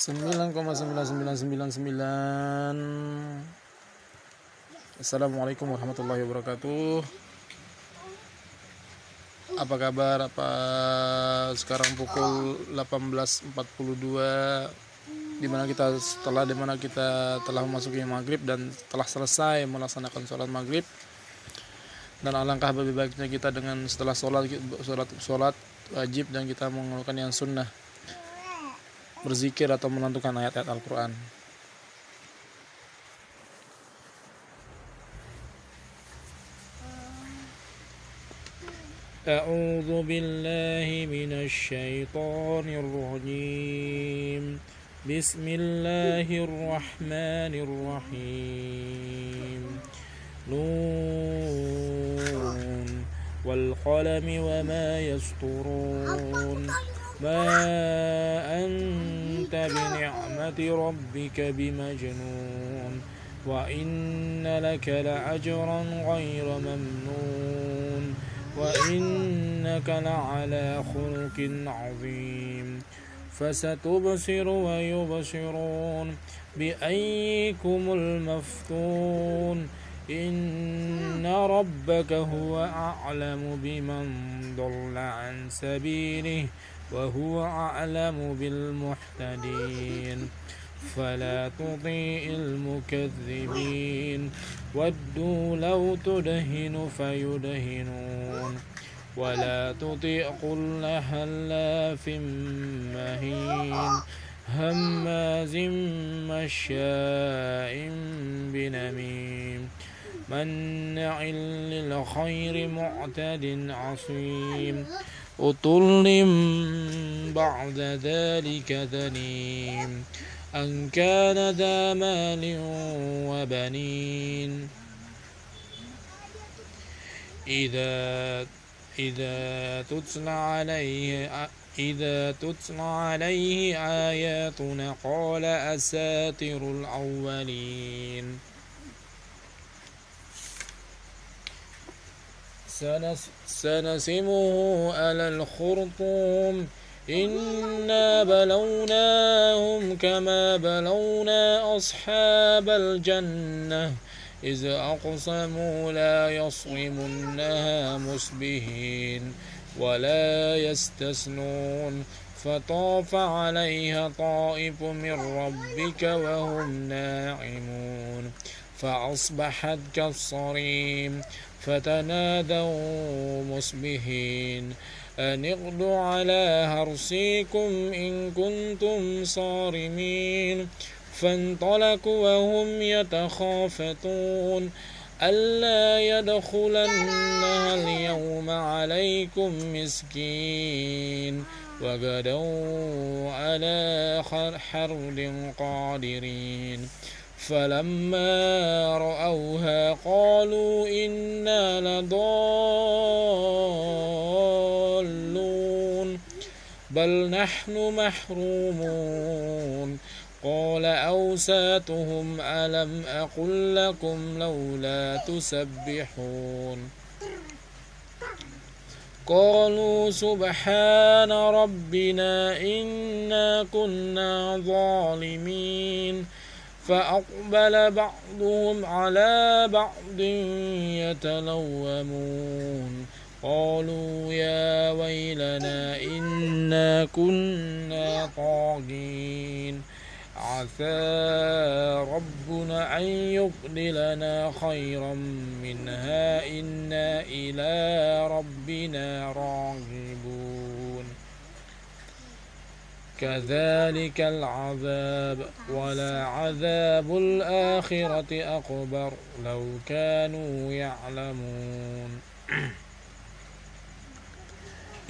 9,9999 Assalamualaikum warahmatullahi wabarakatuh. Apa kabar? Apa sekarang pukul 18.42 di mana kita setelah di mana kita telah memasuki maghrib dan telah selesai melaksanakan sholat maghrib. Dan alangkah lebih baiknya kita dengan setelah sholat sholat sholat wajib dan kita mengeluarkan yang sunnah berzikir atau melantunkan ayat-ayat Al-Quran. أعوذ بالله من الشيطان الرجيم بسم الله الرحمن الرحيم نون والقلم وما يسطرون ما أنت بنعمة ربك بمجنون وإن لك لأجرا غير ممنون وإنك لعلى خلق عظيم فستبصر ويبصرون بأيكم المفتون إن ربك هو أعلم بمن ضل عن سبيله وهو أعلم بالمحتدين. فلا تطيع المكذبين. ودوا لو تدهن فيدهنون. ولا تطيع كل هلاف مهين. هماز مشاء بنميم. منع للخير معتد عصيم. أطل بعد ذلك ذنيم أن كان ذا مال وبنين. إذا إذا تتلى عليه إذا تتلى عليه آياتنا قال أساطير الأولين. سنسمه على الخرطوم. إنا بلوناهم كما بلونا أصحاب الجنة. إذ أقسموا لا يصرمنها مسبهين ولا يستثنون. فطاف عليها طائف من ربك وهم ناعمون. فأصبحت كالصريم فتنادوا مصبحين أن اغدوا على هرسيكم إن كنتم صارمين. فانطلقوا وهم يتخافتون. ألا يدخلنها اليوم عليكم مسكين. وغدوا على حرد قادرين. فلما رأوها قالوا إنا لضالون بل نحن محرومون قال أوساتهم ألم أقل لكم لولا تسبحون قالوا سبحان ربنا إنا كنا ظالمين فأقبل بعضهم على بعض يتلومون. قالوا يا ويلنا إنا كنا طاغين. عسى ربنا أن يبدلنا خيرا منها. إنا إلى ربنا راغبون. كذلك العذاب ولا عذاب الآخرة أكبر لو كانوا يعلمون.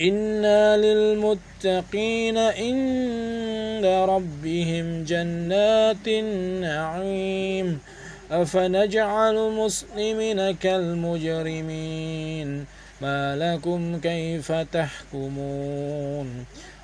إنا للمتقين عند ربهم جنات النعيم. أفنجعل المسلمين كالمجرمين؟ ما لكم كيف تحكمون؟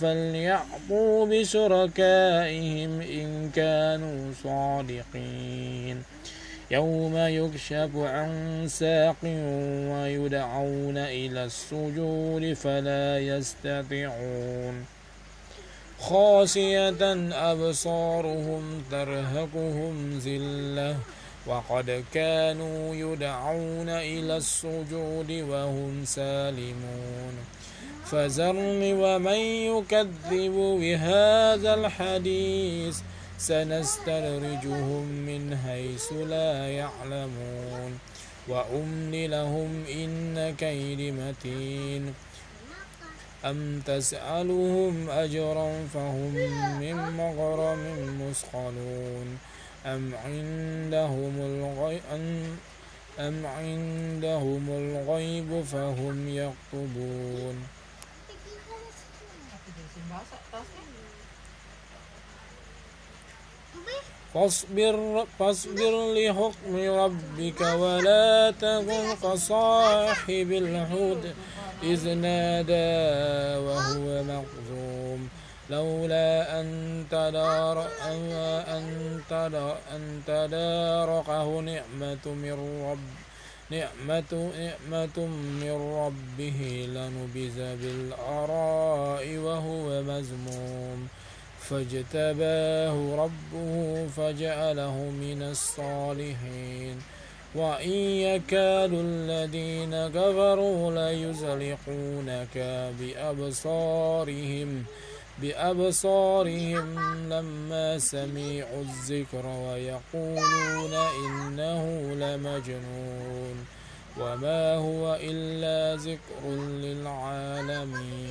فليعطوا بشركائهم إن كانوا صادقين يوم يكشف عن ساق ويدعون إلى السجود فلا يستطيعون خاشية أبصارهم ترهقهم ذلة وقد كانوا يدعون إلى السجود وهم سالمون. فذرني ومن يكذب بهذا الحديث سنستدرجهم من حيث لا يعلمون. وأملي لهم إن كيد متين. أم تسألهم أجرا فهم من مغرم مثقلون أم عندهم الغيب أم عندهم الغيب فهم يكتبون. فاصبر فاصبر لحكم ربك ولا تكن كصاحب الحوت إذ نادى وهو مقزوم لولا أن تدار أن تدار أن تداركه نعمة من رب نعمة نعمة من ربه. لنبذ بالأراء وهو مذموم. فاجتباه ربه فجعله من الصالحين. وإن يكاد الذين كفروا ليزلقونك بأبصارهم. بأبصارهم لما سمعوا الذكر ويقولون إنه لمجنون وما هو إلا ذكر للعالمين.